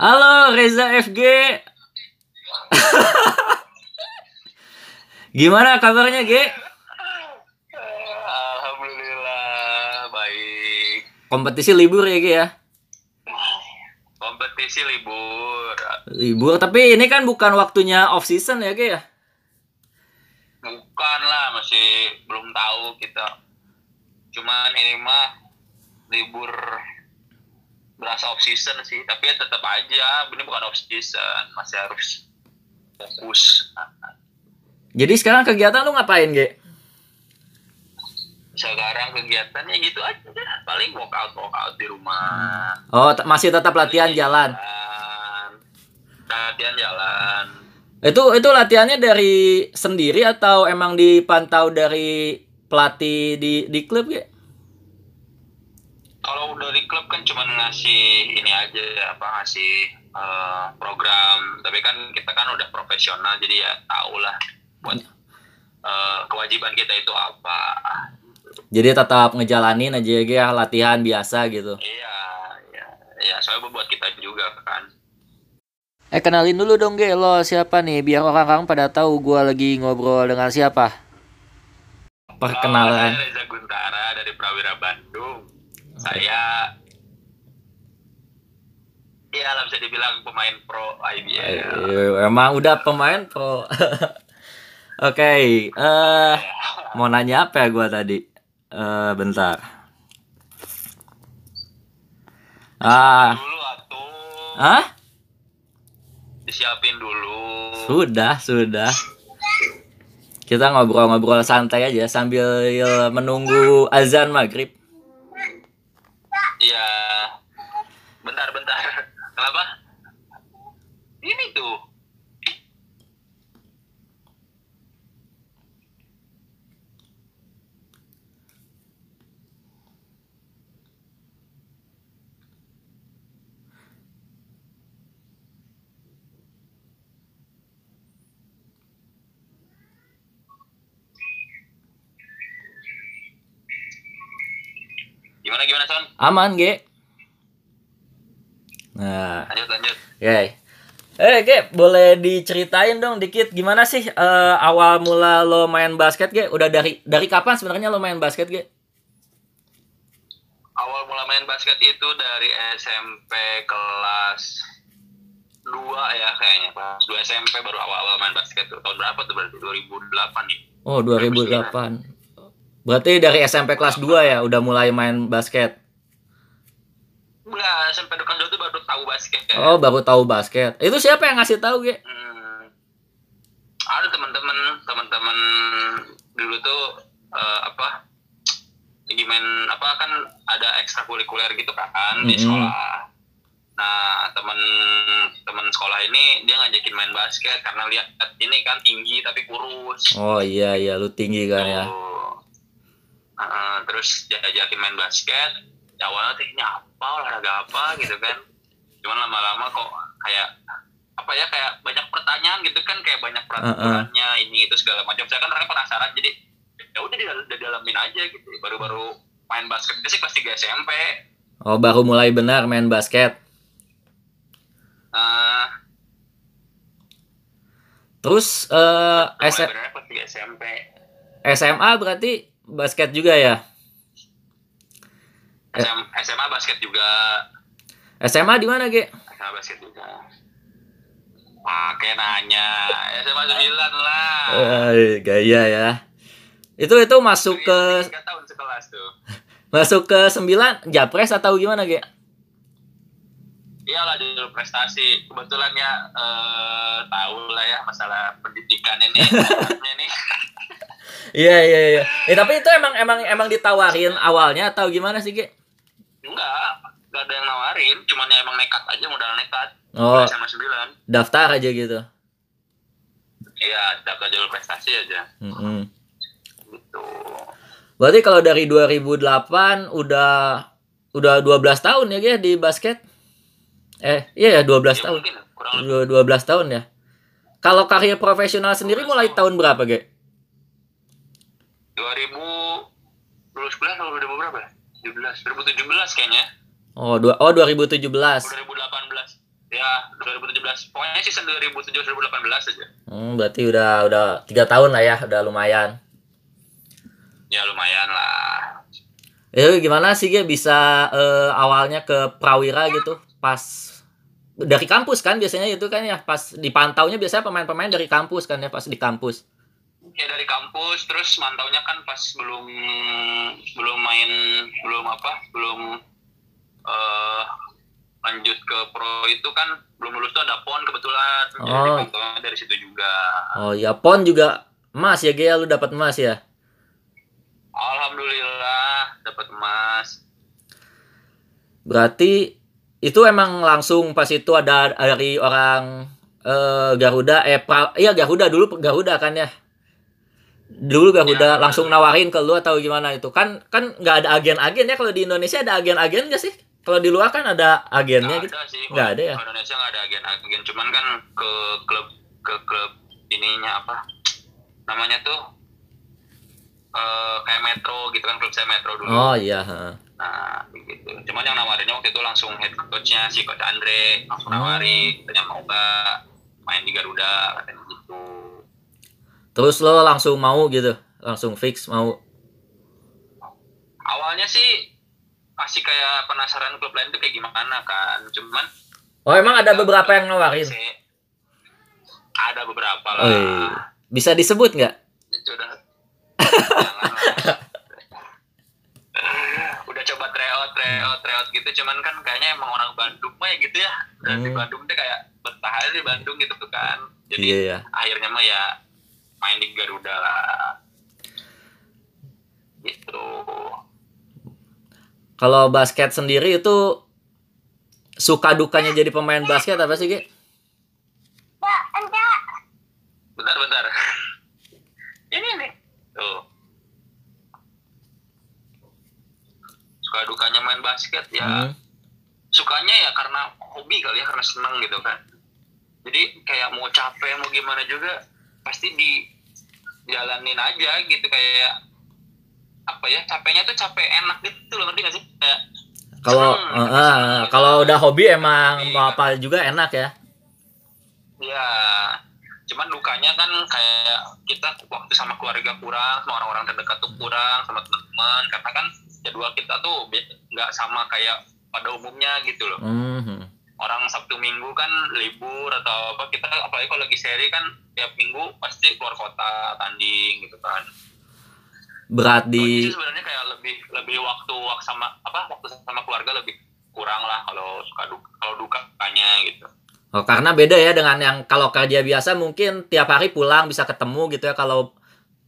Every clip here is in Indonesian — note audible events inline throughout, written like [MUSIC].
Halo Reza FG. [LAUGHS] Gimana kabarnya, Ge? Alhamdulillah baik. Kompetisi libur ya, Ge ya? Kompetisi libur. Libur, tapi ini kan bukan waktunya off season ya, Ge ya? Bukan lah, masih belum tahu kita. Cuman ini mah libur berasa off season sih, tapi ya tetap aja ini bukan off season, masih harus fokus. Jadi sekarang kegiatan lu ngapain, Ge? Sekarang kegiatannya gitu aja, paling workout workout di rumah. Oh, masih tetap latihan jalan. Jalan. Latihan jalan. Itu itu latihannya dari sendiri atau emang dipantau dari pelatih di di klub, Ge? Kalau dari klub kan cuma ngasih ini aja apa ngasih eh, program tapi kan kita kan udah profesional jadi ya tau lah buat eh, kewajiban kita itu apa Jadi tetap ngejalanin aja ya, ya, latihan biasa gitu. iya iya iya soalnya buat kita juga kan Eh kenalin dulu dong Ge, lo siapa nih? Biar orang-orang pada tahu gua lagi ngobrol dengan siapa. Oh, Perkenalan. saya Reza Guntara dari Prawira Bandung saya Iya lah bisa dibilang pemain pro IBL. Eh, Emang udah pemain pro. [LAUGHS] Oke, eh mau nanya apa ya gua tadi? Eh bentar. Ah, ah? disiapin dulu. Sudah, sudah. Kita ngobrol-ngobrol santai aja sambil menunggu azan maghrib. Iya. Bentar, bentar. Kenapa? Ini tuh. Son? Aman, Ge. Nah, Lanjut lanjut. Oke. Eh, Ge, boleh diceritain dong dikit gimana sih eh, awal mula lo main basket, Ge? Udah dari dari kapan sebenarnya lo main basket, Ge? Awal mula main basket itu dari SMP kelas 2 ya kayaknya. Kelas 2 SMP baru awal-awal main basket tuh. Tahun berapa tuh berarti? 2008 nih. Oh, 2008. Berarti dari SMP kelas 2 ya udah mulai main basket. Enggak, SMP kelas 2 tuh baru tahu basket. Oh, baru tahu basket. Itu siapa yang ngasih tahu, Ge? Hmm. Ada teman-teman, teman-teman dulu tuh eh, apa? Lagi main apa kan ada ekstrakurikuler gitu kan di Mm-mm. sekolah. Nah, teman teman sekolah ini dia ngajakin main basket karena lihat ini kan tinggi tapi kurus. Oh, iya iya, lu tinggi kan ya. Tuh. Heeh, terus diajakin main basket. Awalnya tuh ini apa olahraga apa gitu kan. Cuman lama-lama kok kayak apa ya kayak banyak pertanyaan gitu kan kayak banyak peraturannya ini itu segala macam. Saya kan orangnya penasaran jadi ya udah didal- didalamin aja gitu. Baru-baru main basket itu sih kelas 3 SMP. Oh, baru mulai benar main basket. Nah, Terus mulai S- benernya kelas 3 SMP. SMA berarti basket juga ya? SM, SMA basket juga. SMA di mana, Ge? SMA basket juga. Pakai nanya. SMA 9 lah. Eh, gaya ya. Itu itu masuk ke Tiga tahun sekelas tuh. [LAUGHS] masuk ke 9 Japres atau gimana, Ge? Iyalah di prestasi. Kebetulan ya eh, tahu lah ya masalah pendidikan ini. [LAUGHS] ini Iya, iya, iya. Eh, tapi itu emang emang emang ditawarin awalnya atau gimana sih, Ge? Enggak, enggak ada yang nawarin, cuman ya emang nekat aja modal nekat. Oh, SMA 9. daftar aja gitu. Iya, daftar jalur prestasi aja. Mm-mm. Gitu. Berarti kalau dari 2008 udah udah 12 tahun ya, Ge, di basket? Eh, iya ya 12 Ya, tahun. mungkin kurang lebih Dua- 12 tahun ya. Kalau karir profesional sendiri mulai tahun berapa, Ge? 2000 lulus kuliah tahun 2000 berapa? 17, 2017 kayaknya. Oh, dua, oh 2017. Oh, 2018. ya 2017 pokoknya season 2017 2018 aja Hmm, berarti udah udah tiga tahun lah ya, udah lumayan. ya lumayan lah Eh gimana sih Ge bisa eh, awalnya ke Prawira gitu pas dari kampus kan biasanya itu kan ya pas dipantaunya biasanya pemain-pemain dari kampus kan ya pas di kampus. Ya dari kampus terus mantaunya kan pas belum belum main belum apa belum eh lanjut ke pro itu kan belum lulus tuh ada pon kebetulan jadi Oh. dipantaunya dari situ juga Oh ya PON juga emas ya Ge ya lu dapat emas ya. alhamdulillah dapat emas Berarti itu emang langsung pas itu ada dari orang eh, Garuda eh pra, iya Garuda dulu Garuda kan ya. Dulu Garuda Ya. langsung nawarin ke lu atau gimana itu? Kan kan nggak ada agen-agen ya kalau di Indonesia ada agen-agen nggak sih? Kalau di luar kan ada agennya nggak gitu. ada sih Nggak ada ya? Kalau Indonesia nggak ada agen agen cuman kan ke klub ke klub ininya apa namanya tuh eh kayak Metro gitu kan klub saya Metro dulu Oh iya, heeh. nah gitu cuman yang nawarinnya waktu itu langsung head coachnya si coach Andre langsung Oh. nawari katanya mau nggak main di Garuda katanya Terus lo langsung mau gitu, langsung fix mau. awalnya sih masih kayak penasaran klub lain tuh kayak gimana kan cuman Oh emang ada beberapa yang nawarin. sih ada beberapa lah Oh iya. Bisa disebut nggak? [LAUGHS] udah lah. coba tryout tryout tryout gitu cuman kan kayaknya emang orang Bandung mah ya gitu ya dan di Hmm. Bandung tuh kayak betah aja di Bandung gitu tuh kan jadi Iya ya. akhirnya mah ya main di Garuda lah. Gitu. Kalau basket sendiri itu suka dukanya jadi pemain basket apa sih, Ge? bentar bentar. Ini nih. Tuh. Suka dukanya main basket ya. Hmm. sukanya ya karena hobi kali ya karena seneng gitu kan. Jadi kayak mau capek mau gimana juga pasti di jalanin aja gitu kayak apa ya capeknya tuh capek enak gitu loh ngerti gak sih kayak Kalau seneng gitu. kalau udah hobi emang Hobi, mau kan. apa juga enak ya. ya cuman dukanya kan kayak kita waktu sama keluarga kurang sama orang-orang terdekat tuh kurang sama teman-teman karena kan jadwal kita tuh nggak sama kayak pada umumnya gitu loh Mhm. Orang Sabtu Minggu kan libur atau apa kita apalagi kalau lagi seri kan tiap minggu pasti keluar kota tanding gitu kan Berat di sebenarnya kayak lebih lebih waktu waktu sama apa waktu sama keluarga lebih kurang lah kalau suka duka kalau dukanya gitu Oh, karena beda ya dengan yang kalau kerja biasa mungkin tiap hari pulang bisa ketemu gitu ya. Kalau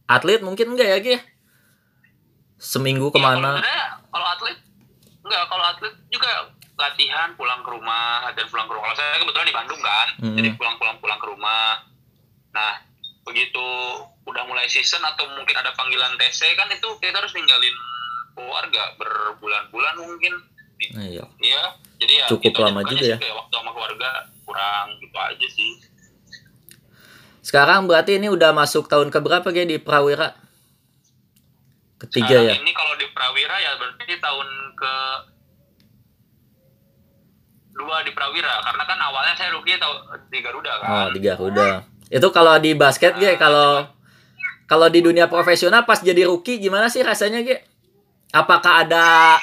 atlet mungkin enggak ya, Ge? Seminggu Iya, ke mana? sebenarnya kalau atlet enggak kalau atlet juga latihan pulang ke rumah dan pulang ke rumah kalau saya kebetulan di Bandung kan Mhm. jadi pulang pulang pulang ke rumah nah begitu udah mulai season atau mungkin ada panggilan TC kan itu kita harus ninggalin keluarga berbulan-bulan mungkin Nah, iya. iya jadi ya Cukup lama juga ya. kayak waktu sama keluarga kurang gitu aja sih Sekarang berarti ini udah masuk tahun ke berapa, Ge, di Prawira? Ketiga Sekarang ya. ini kalau di Prawira ya berarti tahun ke dua di Prawira karena kan awalnya saya rookie tahu di Garuda kan Oh, di Garuda. Itu kalau di basket, Ge, kalau kalau di dunia profesional pas jadi rookie gimana sih rasanya, Ge? Apakah ada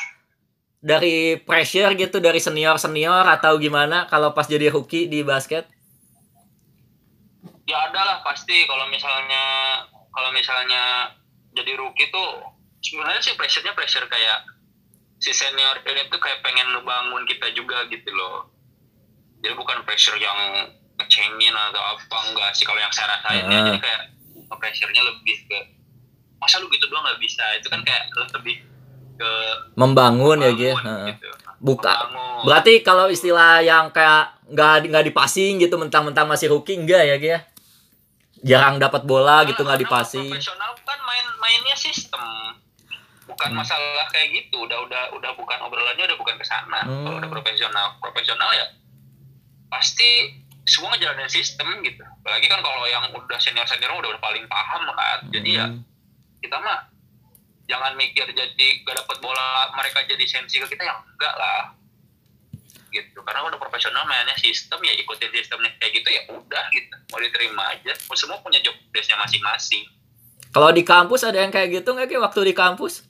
dari pressure gitu dari senior-senior atau gimana kalau pas jadi rookie di basket? ya ada lah pasti kalau misalnya kalau misalnya jadi rookie tuh sebenarnya sih pressure-nya pressure kayak si senior ini tuh kayak pengen ngebangun kita juga gitu loh jadi bukan pressure yang ngecengin atau apa enggak sih kalau yang saya rasain ya Ah. jadi kayak pressure-nya lebih ke masa lu gitu doang nggak bisa itu kan kayak lebih ke Membangun ya, Ge. bangun Heeh. gitu. Buka. Membangun. Berarti kalau istilah yang kayak nggak nggak dipasing gitu mentang-mentang masih rookie enggak ya, Ge? Jarang dapat bola gitu nggak dipasing. Profesional kan main mainnya sistem. Bukan Hmm. masalah kayak gitu. Udah udah udah bukan obrolannya udah bukan ke sana. Hmm. Kalau udah profesional, profesional ya pasti semua ngejalanin sistem gitu. Apalagi kan kalau yang udah senior senior udah, udah paling paham kan. Jadi ya Hmm. kita mah jangan mikir jadi gak dapat bola mereka jadi sensi ke kita yang enggak lah. gitu karena udah profesional mainnya sistem ya ikutin sistemnya kayak gitu ya udah gitu mau diterima aja semua punya job desknya masing-masing Kalau di kampus ada yang kayak gitu nggak Ge waktu di kampus?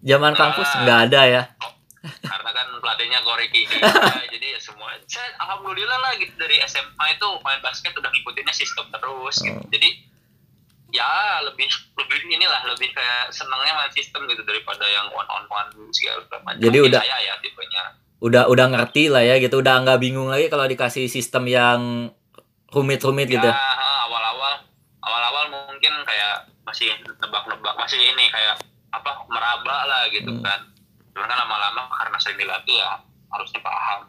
Zaman kampus Ah. nggak ada ya. karena kan pelatihnya Koreki juga [LAUGHS] jadi ya semua saya alhamdulillah lah gitu dari SMA itu main basket udah ngikutinnya sistem terus gitu. Oh. jadi ya lebih lebih inilah lebih kayak senangnya main sistem gitu daripada yang one on one segala macam Jadi udah- saya ya tipenya Udah udah ngerti lah ya gitu. Udah nggak bingung lagi kalau dikasih sistem yang rumit-rumit gitu. ya awal-awal awal-awal mungkin kayak masih nebak-nebak masih ini kayak apa meraba lah gitu Hmm. kan cuman kan lama-lama karena sering dilatih ya harusnya paham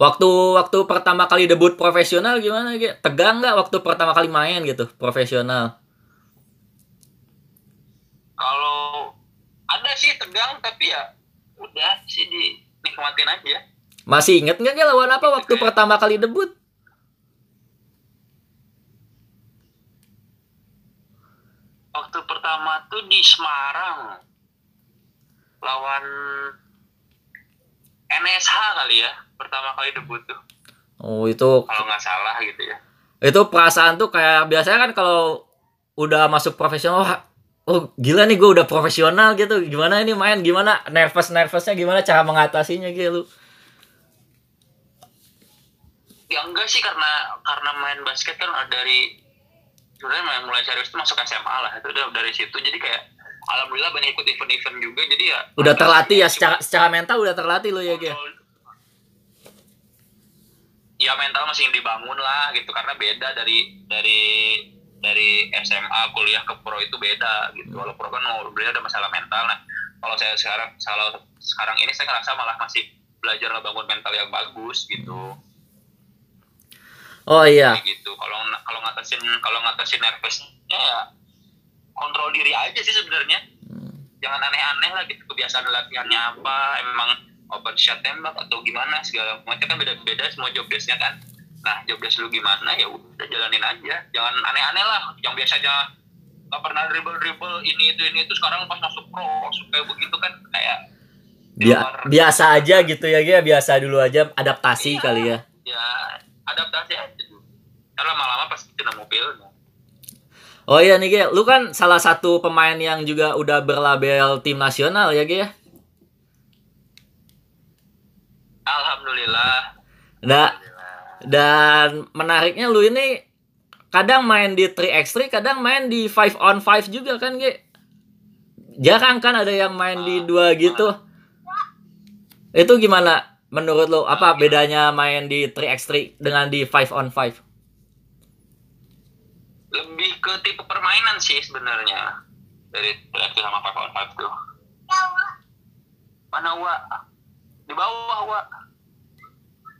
Waktu waktu pertama kali debut profesional gimana Ge? Tegang nggak waktu pertama kali main gitu profesional? kalau ada sih tegang tapi ya udah sih dinikmatin aja Masih inget nggak lawan apa waktu pertama kali debut? Waktu pertama tuh di Semarang. Lawan NSH kali ya pertama kali debut tuh. Oh itu kalau nggak salah gitu ya. Itu perasaan tuh kayak biasanya kan kalau udah masuk profesional wah, oh gila nih gue udah profesional gitu. Gimana ini main? Gimana? Nervous nervousnya gimana? Cara mengatasinya gitu. Ya enggak sih karena karena main basket kan dari sebenarnya mulai serius itu masuk SMA lah itu udah dari situ. Jadi kayak alhamdulillah banyak ikut event-event juga jadi ya udah terlatih ya secara secara mental udah terlatih lo ya kontrol- ya? Mental masih dibangun lah gitu. Karena beda dari dari dari SMA kuliah ke pro itu beda gitu. Kalau pro kan beliau ada masalah mental. Nah kalau saya sekarang kalau sekarang ini saya ngerasa malah masih belajar bangun mental yang bagus gitu oh iya. Kayak gitu. Kalau kalau ngatasin kalau ngatasin nervousnya ya kontrol diri aja sih sebenarnya. Jangan aneh-aneh lah gitu. Kebiasaan latihannya apa emang open shot tembak atau gimana segala macam kan beda-beda semua job desknya kan. Nah job desk lu gimana ya udah jalanin aja. Jangan aneh-aneh lah. Yang biasanya nggak pernah dribble dribble ini itu ini itu sekarang pas masuk pro langsung kayak begitu kan kayak Bia- biasa aja gitu ya Ge? biasa dulu aja adaptasi Iya. kali ya ya adaptasi aja dulu karena lama-lama pasti nemu feelnya oh iya nih Ge. Lu kan salah satu pemain yang juga udah berlabel tim nasional ya Ge? Alhamdulillah. Nah. Dan menariknya lu ini kadang main di 3x3, kadang main di 5 on 5 juga kan, Ge? Jarang kan ada yang main di dua gitu. Itu gimana menurut lu? Apa bedanya main di 3x3 dengan di 5 on 5? lebih ke tipe permainan sih sebenarnya dari React sama Five on Five tuh mana Wa di bawah Wa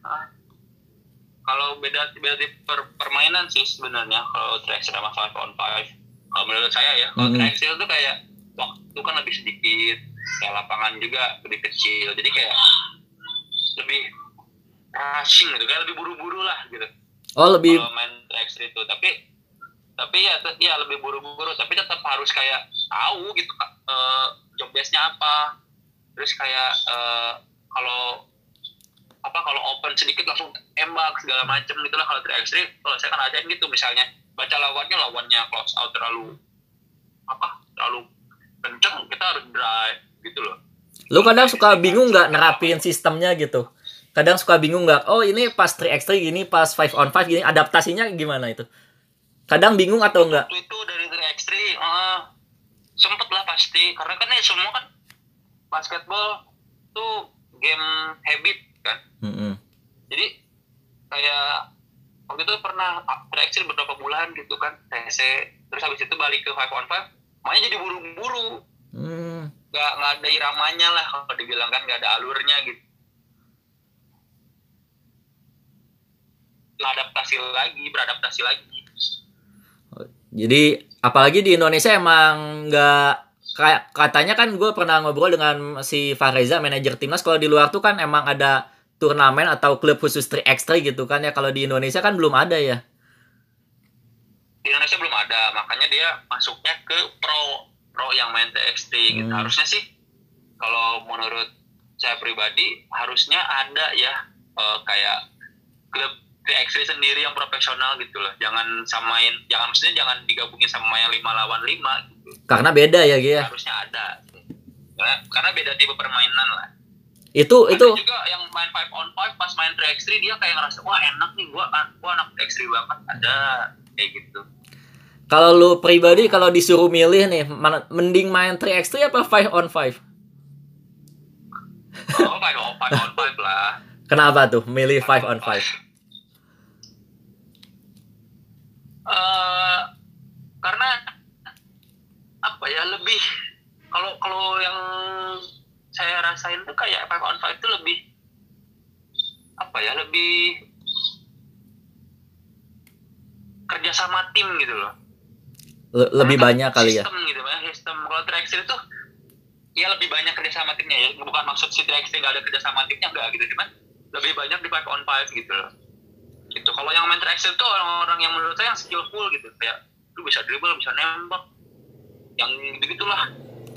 Hah? kalau beda beda tipe per- permainan sih sebenarnya kalau track sama Five on Five kalau menurut saya ya kalau Mhm. track tuh kayak waktu kan lebih sedikit kayak lapangan juga lebih kecil jadi kayak lebih rushing gitu kayak lebih buru-buru lah gitu. Oh, lebih kalau main track itu. Tapi tapi ya ya lebih buru-buru. Tapi tetap harus kayak tahu gitu eh, job desk-nya apa. Terus kayak eh, kalau apa kalau open sedikit langsung tembak segala macem gitu lah. Kalau 3x3 kalau saya kan ajain gitu misalnya baca lawannya lawannya close out terlalu apa terlalu kenceng kita harus drive gitu loh lu kadang suka bingung nggak nerapin sistemnya gitu. Kadang suka bingung nggak? Oh, ini pas 3x3 gini, pas 5 on 5 gini, adaptasinya gimana itu? Kadang bingung atau enggak? waktu itu dari 3x3 eh, sempet lah pasti karena kan ya semua kan basketball tuh game habit kan Mm-mm. jadi kayak waktu itu pernah 3x3 beberapa bulan gitu kan TC terus habis itu balik ke 5 on 5 mainnya jadi buru-buru Hmm. Nggak nggak ada iramanya lah kalau dibilang kan nggak ada alurnya gitu. Adaptasi lagi beradaptasi lagi. Jadi apalagi di Indonesia emang nggak kayak katanya kan gue pernah ngobrol dengan si Fareza manajer timnas kalau di luar tuh kan emang ada turnamen atau klub khusus 3x3 gitu kan ya. Kalau di Indonesia kan belum ada ya. di Indonesia belum ada makanya dia masuknya ke pro pro yang main TXT gitu. Hmm. harusnya sih kalau menurut saya pribadi harusnya ada ya eh, kayak klub 3x3 sendiri yang profesional gitu loh. Jangan samain jangan maksudnya jangan digabungin sama yang lima lawan lima gitu. Karena beda ya, Ge. ya. harusnya ada. Ya, karena beda tipe permainan lah. Itu ada itu. juga yang main 5 on 5 pas main 3x3 dia kayak ngerasa wah enak nih gua gua anak 3x3 banget. Ada kayak gitu kalau lu pribadi kalau disuruh milih nih, mana, mending main 3x3 apa 5 on 5? oh 5 on 5 on 5 lah [LAUGHS] Kenapa tuh milih 5 on 5? eh karena apa ya lebih kalau kalau yang saya rasain tuh kayak five on five itu lebih apa ya lebih kerja sama tim gitu loh lebih Karena banyak kali ya. sistem gitu ya sistem kalau 3x3 itu ya lebih banyak kerja sama timnya ya. Bukan maksud si 3x3 nggak ada kerja sama timnya enggak gitu. Cuman lebih banyak di five on five gitu. Loh gitu. Kalau yang main 3x3 itu orang-orang yang menurut saya yang skillful gitu. Kayak lu bisa dribble bisa nembak. Yang gitu gitulah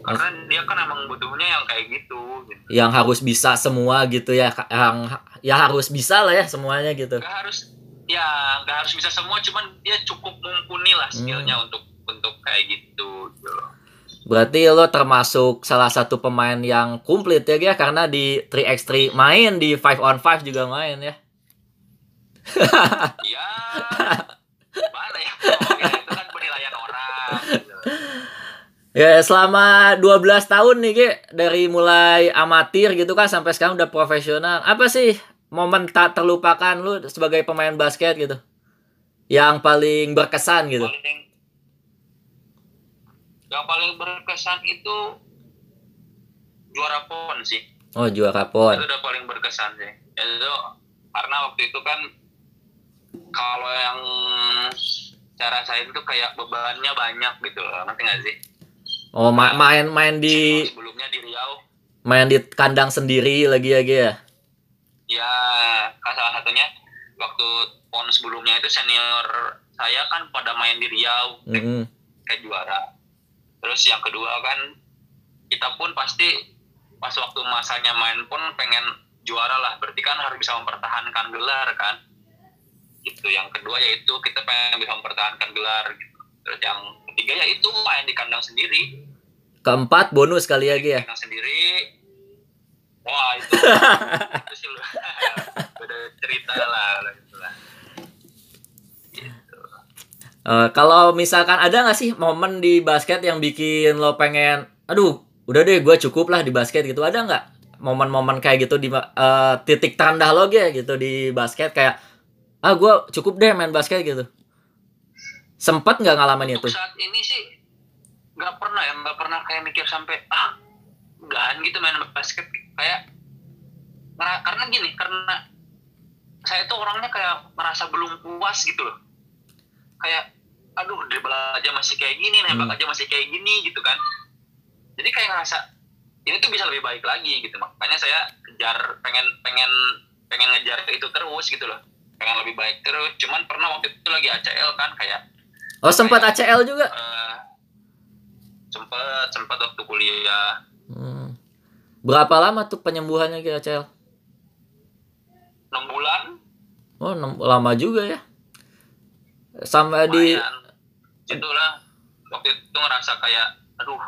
karena dia kan emang butuhnya yang kayak gitu, gitu. Yang harus bisa semua gitu ya. Yang ya harus bisa lah ya semuanya gitu. Gak harus ya nggak harus bisa semua. Cuman dia cukup mumpuni lah skillnya untuk untuk kayak gitu gitu loh. Berarti lo termasuk salah satu pemain yang komplit ya, Ge, karena di 3x3 main, di 5 on 5 juga main ya. ya mana ya ya, itu kan penilaian orang gitu. Ya selama 12 tahun nih Ge dari mulai amatir gitu kan sampai sekarang udah profesional. Apa sih momen tak terlupakan lu sebagai pemain basket gitu? Yang paling berkesan gitu. paling yang paling berkesan itu juara pon sih Oh juara pon. itu udah paling berkesan sih itu karena waktu itu kan kalau yang cara saya itu kayak bebannya banyak gitu loh ngerti nggak sih Oh ma- main-main di sebelumnya di Riau main di kandang sendiri lagi ya ya. ya salah satunya waktu pon sebelumnya itu senior saya kan pada main di Riau Mm-mm. kayak juara terus yang kedua kan kita pun pasti pas waktu masanya main pun pengen juara lah. Berarti kan harus bisa mempertahankan gelar kan. Itu yang kedua yaitu kita pengen bisa mempertahankan gelar gitu. terus yang ketiga yaitu main di kandang sendiri. Keempat bonus kali ya? Ge ya. kandang sendiri. Wah itu [LAUGHS] itu sih lu. [LAUGHS] Beda cerita lah gitu lah gitu. Eh, kalau misalkan ada nggak sih momen di basket yang bikin lo pengen, aduh, udah deh gue cukup lah di basket gitu, ada nggak momen-momen kayak gitu di eh, titik terendah lo gitu di basket kayak, ah gue cukup deh main basket gitu. Sempet nggak ngalamin itu? Saat ini sih nggak pernah ya nggak pernah kayak mikir sampai ah gahan gitu main basket kayak karena gini karena saya tuh orangnya kayak merasa belum puas gitu loh kayak aduh dribble aja masih kayak gini nembak Hmm. aja masih kayak gini gitu kan jadi kayak ngerasa ini tuh bisa lebih baik lagi gitu makanya saya kejar pengen pengen pengen ngejar itu terus gitu loh pengen lebih baik terus cuman pernah waktu itu lagi ACL kan kayak Oh sempat ACL juga? eh sempet sempet waktu kuliah Hmm. Berapa lama tuh penyembuhannya Ge ACL? enam bulan Oh nem- lama juga ya. Sampai di, lumayan itulah waktu itu ngerasa kayak aduh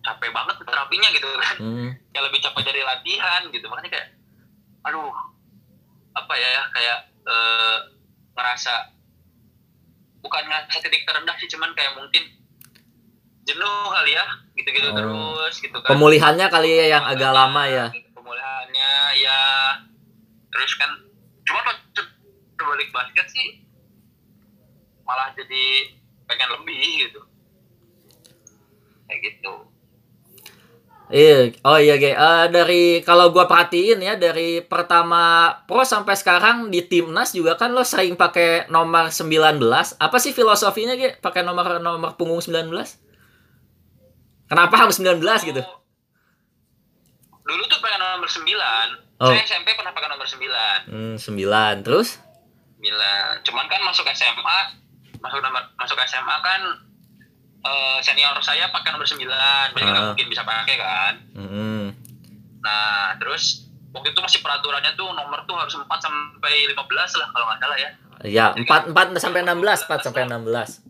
capek banget terapinya gitu kan Hmm. [LAUGHS] kayak lebih capek dari latihan gitu makanya kayak aduh apa ya kayak eh, ngerasa bukan ngerasa titik terendah sih cuman kayak mungkin jenuh kali ya gitu-gitu Oh. terus gitu kan pemulihannya kali ya yang agak lama ya. pemulihannya ya terus kan cuma pas berbalik basket sih malah jadi pengen lebih gitu kayak gitu Iya, oh iya Ge. Eh, dari kalau gua perhatiin ya dari pertama pro sampai sekarang di timnas juga kan lo sering pakai nomor 19. Apa sih filosofinya Ge pakai nomor nomor punggung 19? Kenapa harus 19 gitu? dulu tuh pengen nomor 9 Oh. saya SMP pernah pakai nomor 9 Hmm, 9. Terus? 9 cuman kan masuk SMA masuk masuk SMA kan eh, senior saya pakai nomor 9 berarti nggak Ah. mungkin bisa pakai kan Hmm. Nah, terus waktu itu masih peraturannya tuh nomor tuh harus 4 sampai 15 lah kalau nggak salah ya Ya, 4 4 sampai 16, 4 sampai 16.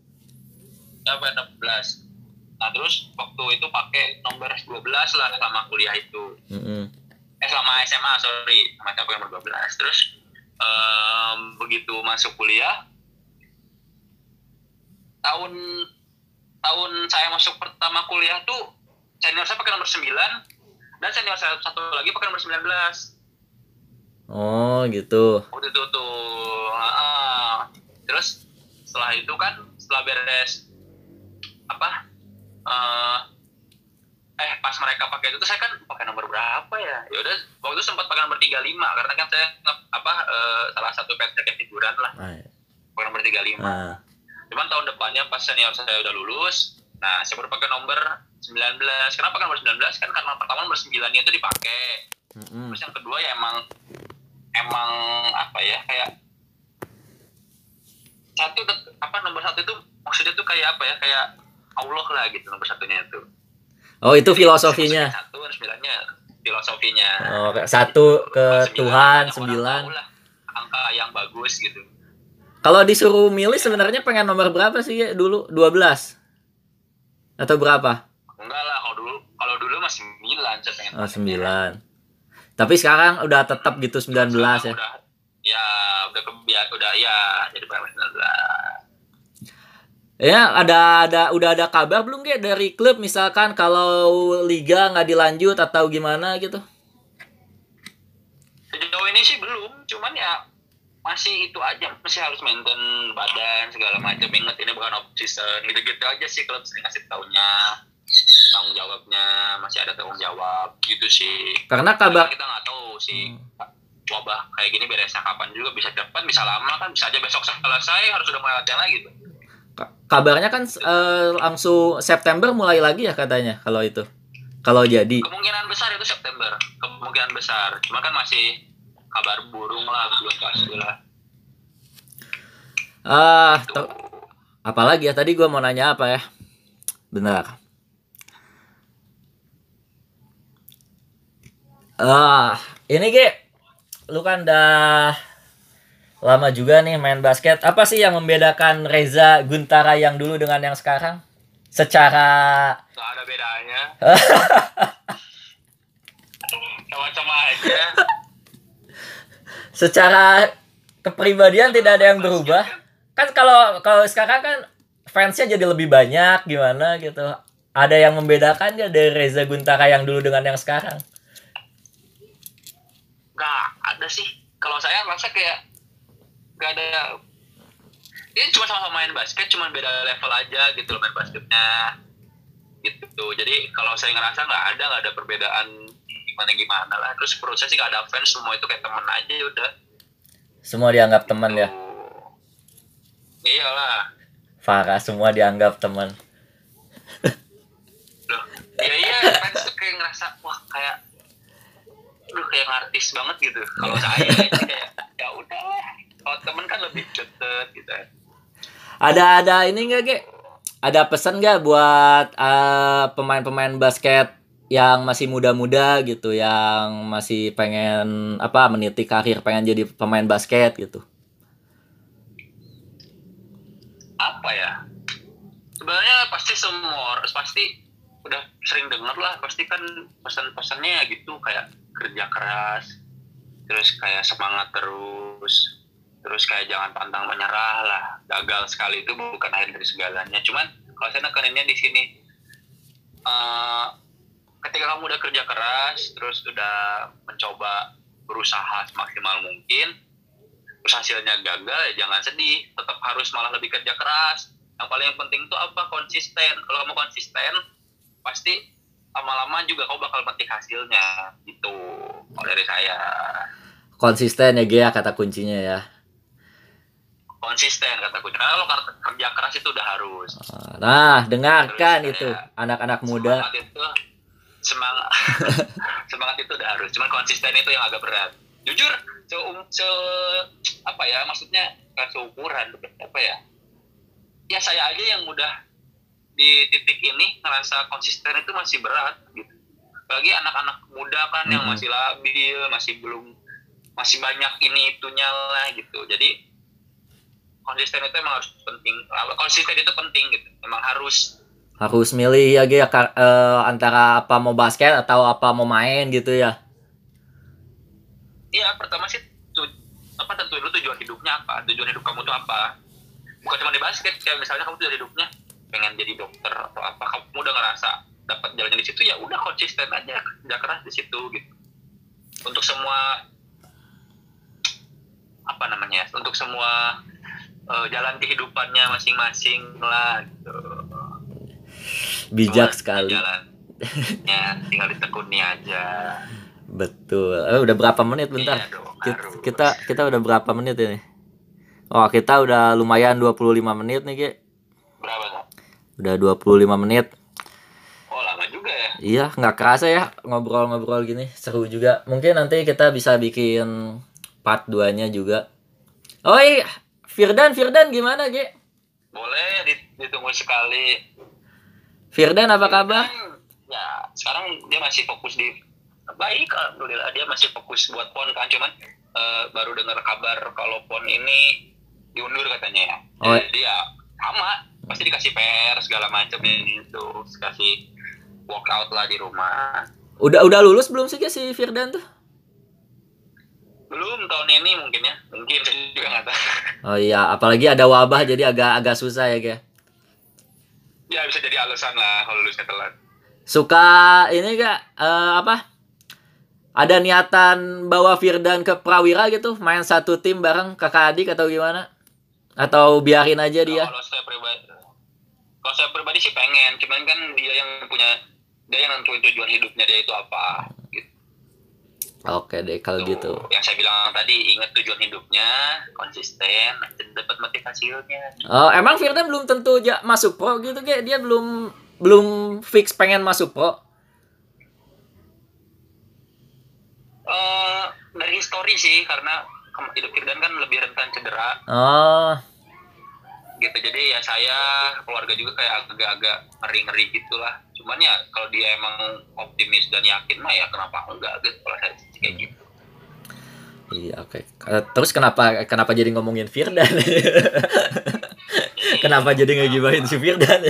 sampai 16 nah terus waktu itu pakai nomor 12 lah selama kuliah itu Mm-mm. eh selama SMA sorry sama pakai nomor 12 terus em, begitu masuk kuliah tahun tahun saya masuk pertama kuliah tuh senior saya pakai nomor 9 dan senior saya satu lagi pakai nomor 19 Oh, gitu. waktu itu tuh Heeh. terus setelah itu kan setelah beres apa eh eh pas mereka pakai itu tuh saya kan pakai nomor berapa ya? Ya udah waktu itu sempat pakai nomor 35 karena kan saya apa eh, salah satu PT hiburan lah. Pakai nomor 35 Ah, cuman tahun depannya pas senior saya udah lulus nah saya baru pakai nomor 19 kenapa pakai nomor 19 kan karena pertama nomor 9 nya itu dipakai mm-mm. terus yang kedua ya emang emang apa ya kayak satu apa nomor satu itu maksudnya tuh kayak apa ya kayak Allah lah gitu nomor satunya itu Oh, itu filosofinya. satu nomor sembilannya filosofinya Oh, satu ke Tuhan, sembilan. angka yang bagus gitu Kalau disuruh milih sebenarnya pengen nomor berapa sih ya dulu? 12. Atau berapa? enggak lah kalau dulu kalau dulu masih sembilan saya pengen Oh, 9. Tapi sekarang udah tetap gitu 19 ya. udah ya udah kebiasa udah ya jadi pakai 19 Ya, ada ada udah ada kabar belum Ge dari klub misalkan kalau liga nggak dilanjut atau gimana gitu? sejauh ini sih belum cuman ya masih itu aja masih harus maintain badan segala macam inget ini bukan off season gitu-gitu aja sih klub sering ngasih taunya tanggung jawabnya masih ada tanggung jawab gitu sih Karena kabar kita nggak tahu sih Hmm. wabah kayak gini beresnya kapan juga bisa cepat bisa lama kan bisa aja besok selesai harus udah mulai latihan lagi ka- kabarnya kan eh, langsung September mulai lagi ya katanya kalau itu. Kalau jadi. kemungkinan besar itu September kemungkinan besar cuma kan masih kabar burung lah belum pasti lah Ah, to- apalagi ya tadi gua mau nanya apa ya? Benar. Ah, ini Ge, lu kan udah lama juga nih main basket. Apa sih yang membedakan Reza Guntara yang dulu dengan yang sekarang? Secara nggak ada bedanya [LAUGHS] sama-sama aja secara kepribadian tidak ada yang berubah. Kan kalau kalau sekarang kan fansnya jadi lebih banyak gimana gitu. Ada yang membedakan nggak dari Reza Guntara yang dulu dengan yang sekarang? nggak ada sih kalau saya merasa kayak nggak ada ini cuma sama-sama main basket cuma beda level aja gitu loh main basketnya gitu jadi kalau saya ngerasa nggak ada nggak ada perbedaan gimana gimana lah. Terus menurut saya sih nggak ada fans semua itu kayak temen aja udah. Semua dianggap teman ya. Iyalah. Farah semua dianggap teman. loh ya iya fans tuh kayak ngerasa wah kayak Duh kayak artis banget gitu. Kalau saya sih kayak ya udah lah kalau temen kan lebih deket gitu. Ada ada ini nggak Ge? Ada pesan nggak buat eh, pemain-pemain basket yang masih muda-muda gitu, yang masih pengen apa meniti karir, pengen jadi pemain basket gitu? apa ya? Sebenarnya pasti semua pasti udah sering dengar lah pasti kan pesan-pesannya ya gitu kayak kerja keras terus kayak semangat terus terus kayak jangan pantang menyerah lah. Gagal sekali itu bukan akhir dari segalanya. Cuman kalau saya nekeninnya di sini eh, ketika kamu udah kerja keras terus udah mencoba berusaha semaksimal mungkin terus hasilnya gagal ya jangan sedih. Tetap harus malah lebih kerja keras. Yang paling penting itu apa? Konsisten. Kalau kamu konsisten pasti lama-lama juga kau bakal metik hasilnya. Gitu. Kalau dari saya. Konsisten ya Ge ya kata kuncinya ya. konsisten kataku karena kalau kerja keras itu udah harus. Nah, dengarkan Terus itu anak-anak muda. itu semangat. [LAUGHS] Semangat itu udah harus cuman konsisten itu yang agak berat. Jujur se, se apa ya maksudnya seukuran apa ya? Ya saya aja yang udah di titik ini ngerasa konsisten itu masih berat gitu. Apalagi anak-anak muda kan yang masih labil masih belum masih banyak ini itunya lah gitu. Jadi konsisten itu emang harus penting. Konsisten itu penting gitu. Emang harus harus milih ya Ge, ya, eh, antara apa mau basket atau apa mau main gitu ya Iya, pertama sih tu, apa tentuin dulu tujuan hidupnya apa, tujuan hidup kamu tuh apa. Bukan cuma di basket, kayak misalnya kamu tujuan hidupnya pengen jadi dokter atau apa, kamu udah ngerasa dapat jalannya di situ ya udah konsisten aja kerja keras di situ gitu. Untuk semua apa namanya? Untuk semua eh, jalan kehidupannya masing-masing lah gitu. Bijak Cuma sekali. Ya, tinggal ditekuni aja. betul eh, udah berapa menit bentar Iya dong, harus. kita kita udah berapa menit ini oh kita udah lumayan 25 menit nih Ge. Berapa tuh? udah 25 menit Oh, lama juga ya. Iya, nggak kerasa ya ngobrol-ngobrol gini. Seru juga. Mungkin nanti kita bisa bikin part 2-nya juga. Oh iya, Firdan, Firdan gimana, Ge? Boleh dit- ditunggu sekali. Firdan apa kabar? Ya, sekarang dia masih fokus di baik alhamdulillah dia masih fokus buat pon kan cuman eh, baru dengar kabar kalau pon ini diundur katanya ya. Oh. Jadi ya sama pasti dikasih PR segala macam itu kasih workout lah di rumah. Udah udah lulus belum sih si Firdan tuh? Belum tahun ini mungkin ya. Mungkin saya juga nggak tahu. Oh iya, apalagi ada wabah jadi agak agak susah ya, Ge. Ya bisa jadi alasan lah kalau lulusnya telat. Suka ini gak eh, apa? Ada niatan bawa Firdan ke Prawira gitu, main satu tim bareng kakak adik atau gimana? Atau biarin aja dia? Kalau saya pribadi, kalau saya pribadi sih pengen, cuman kan dia yang punya, dia yang nentuin tujuan hidupnya dia itu apa. Gitu. Oke deh kalau gitu. Yang saya bilang tadi, ingat tujuan hidupnya, konsisten, nanti dapat motivasinya. Oh, emang Firdan belum tentu ja masuk pro gitu, Ge? Dia belum belum fix pengen masuk pro. Eh, dari histori sih, karena hidup Firdan kan lebih rentan cedera, Oh, gitu. Jadi ya saya, keluarga juga kayak agak-agak ngeri-ngeri gitulah. Cuman ya kalau dia emang optimis dan yakin mah ya kenapa enggak gitu kalau saya sih kayak gitu. iya oke. Eh, Terus kenapa kenapa jadi ngomongin Firdan? [LAUGHS] kenapa jadi ngegibahin si Firdan?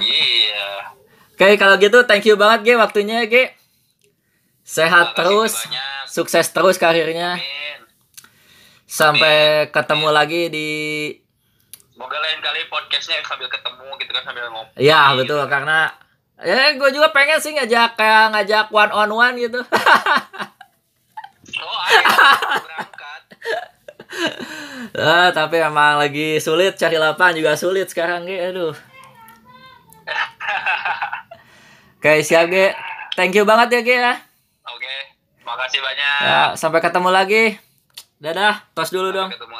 Iya. Oke, kalau gitu thank you banget Ge waktunya Ge. Sehat terus, banyak. sukses terus karirnya. Amin. Sampai ketemu lagi di Semoga lain kali podcastnya sambil ketemu gitu kan sambil ngopi. Ya betul karena ya gue juga pengen sih ngajak kayak ngajak one on one gitu. Oh, ayo berangkat. [LAUGHS] Ah, tapi emang lagi sulit cari lapangan juga sulit sekarang Ge. Aduh. [LAUGHS] Oke, siap Ge. Thank you banget ya Ge ya. Oke, makasih banyak. Ya, sampai ketemu lagi. Dadah, tos dulu dong. Sampai ketemu